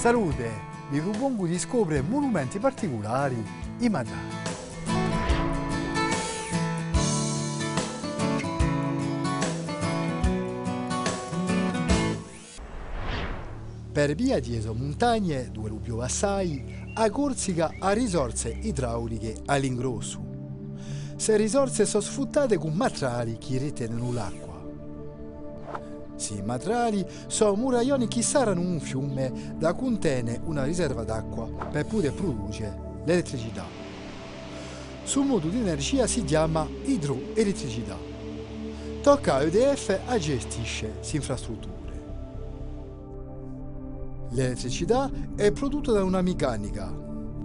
Salute! Vi propongo di scoprire monumenti particolari in Madrano. Per via di esomontagne, dove lo piove assai, a Corsica ha risorse idrauliche all'ingrosso. Se risorse sono sfruttate con matrali che ritengono l'acqua. Sì, matrali sono muraglioni che saranno un fiume da contiene una riserva d'acqua per poter produrre l'elettricità. Sul modo di energia si chiama idroelettricità. Tocca a EDF a gestisce infrastrutture. L'elettricità è prodotta da una meccanica,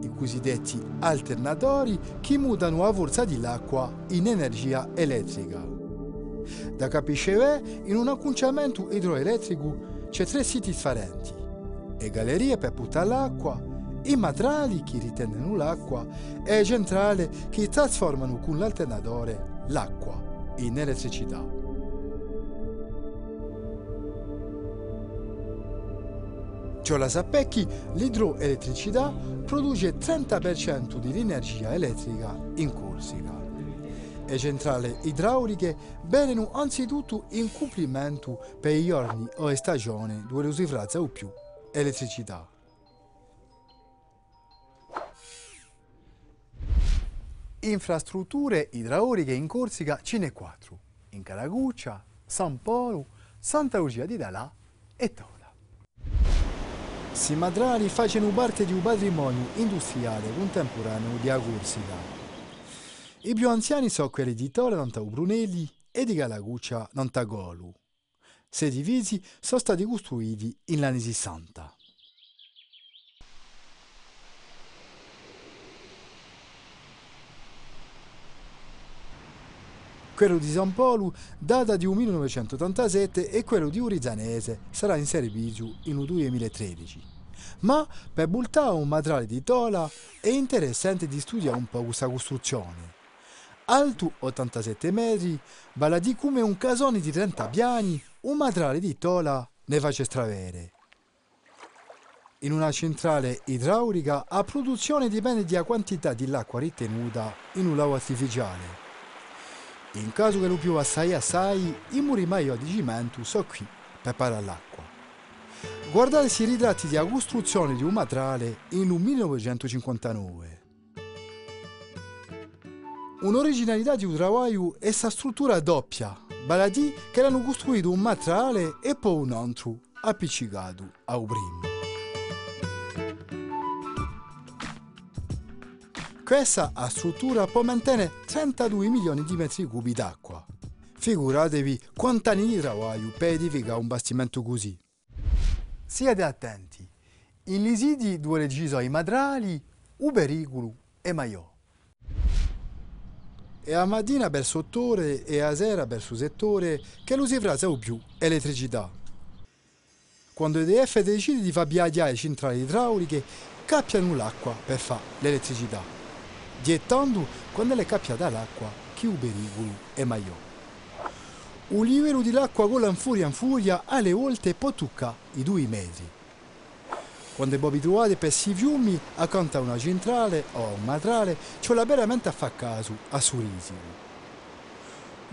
i cosiddetti alternatori che mutano la forza dell'acqua in energia elettrica. Da capisce in un acconciamento idroelettrico c'è tre siti differenti e gallerie per buttare l'acqua, i matrali che ritengono l'acqua e centrali che trasformano con l'alternatore l'acqua in elettricità. Ciò la Sappecchi, l'idroelettricità produce il 30% dell'energia elettrica in Corsica. Le centrali idrauliche vengono anzitutto in complimento per i giorni o stagioni dove si frazza o più elettricità. Infrastrutture idrauliche in Corsica ce ne quattro, in Caraguccia, San Polo, Santa Lucia di Dalà e Tola. Si madrali facciano parte di un patrimonio industriale contemporaneo di Corsica. I più anziani sono quelli di Tore Nantau Brunelli e di Galaguccia Nantagolu. Se divisi sono stati costruiti in anni 60. Quello di San Polo data di 1987 e quello di Urizanese sarà in servizio in 2013. Ma per buttare un materiale di Tola è interessante di studiare un po' questa costruzione alto 87 metri, vale di come un casone di 30 piani, un materiale di tola ne face stravere. In una centrale idraulica a produzione dipende dalla quantità di l'acqua ritenuta in un lago artificiale. In caso che lo piova assai assai, i muri maioi di cimento sono qui per parare l'acqua. Guardate i ritratti di costruzione di un materiale in un 1959. Un'originalità di travaglio è questa struttura doppia, vale a dire che hanno costruito un materiale e poi un altro appiccicato al primo. Questa struttura può mantenere 32 milioni di metri cubi d'acqua. Figuratevi quanti anni di travaglio per un bastimento così. Siate attenti, in lisidi due regisi ai madrali, un pericolo e maiò e a mattina per sottore e a sera per su settore che lo si frasa più elettricità. Quando EDF decide di far viaggiare centrali idrauliche, cappiano l'acqua per fare l'elettricità, gettando quando è cappiata l'acqua un pericolo è maggiore. Un livello di l'acqua con l'anfuria in furia alle volte può toccare i due metri. Quando vi trovate per questi fiumi, accanto a una centrale o un matrale, c'è la veramente a far caso a Surisico.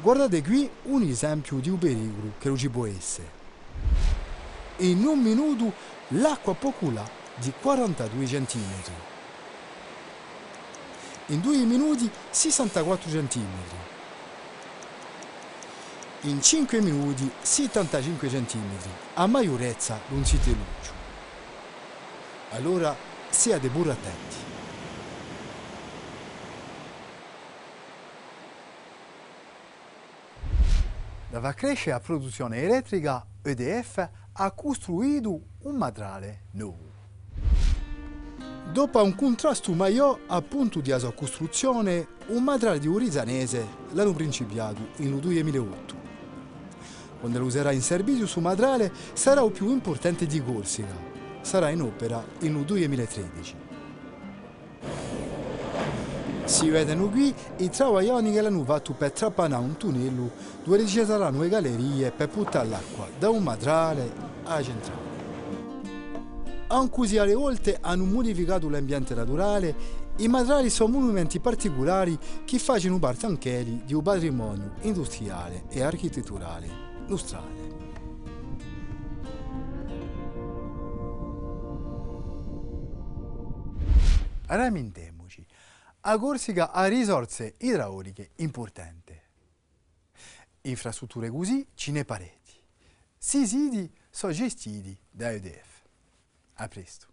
Guardate qui un esempio di un pericolo che non ci può essere. In un minuto l'acqua può culare di 42 cm. In due minuti 64 cm. In 5 minuti 75 cm, a maiorezza non si luce. Allora siate pure attenti. Da far crescere la produzione elettrica, EDF ha costruito un matrale nuovo. Dopo un contrasto maggiore a punto di sua costruzione, un matrale di Urizanese l'hanno principiato nel 2008. Quando lo userà in servizio su matrale sarà il più importante di Corsica, sarà in opera nel 2013. Si vedono qui i travaglioni che hanno fatto per trappanare un tunnello dove ci saranno le gallerie per buttare l'acqua da un madrale alla centrale. anche se alle volte hanno modificato l'ambiente naturale, i materiali sono monumenti particolari che facciano parte anche di un patrimonio industriale e architetturale nostrale. Ramintemoci, a Corsica ha risorse idrauliche importanti. Infrastrutture così ce ne pareti. Si siti sono gestiti da EDF. A presto.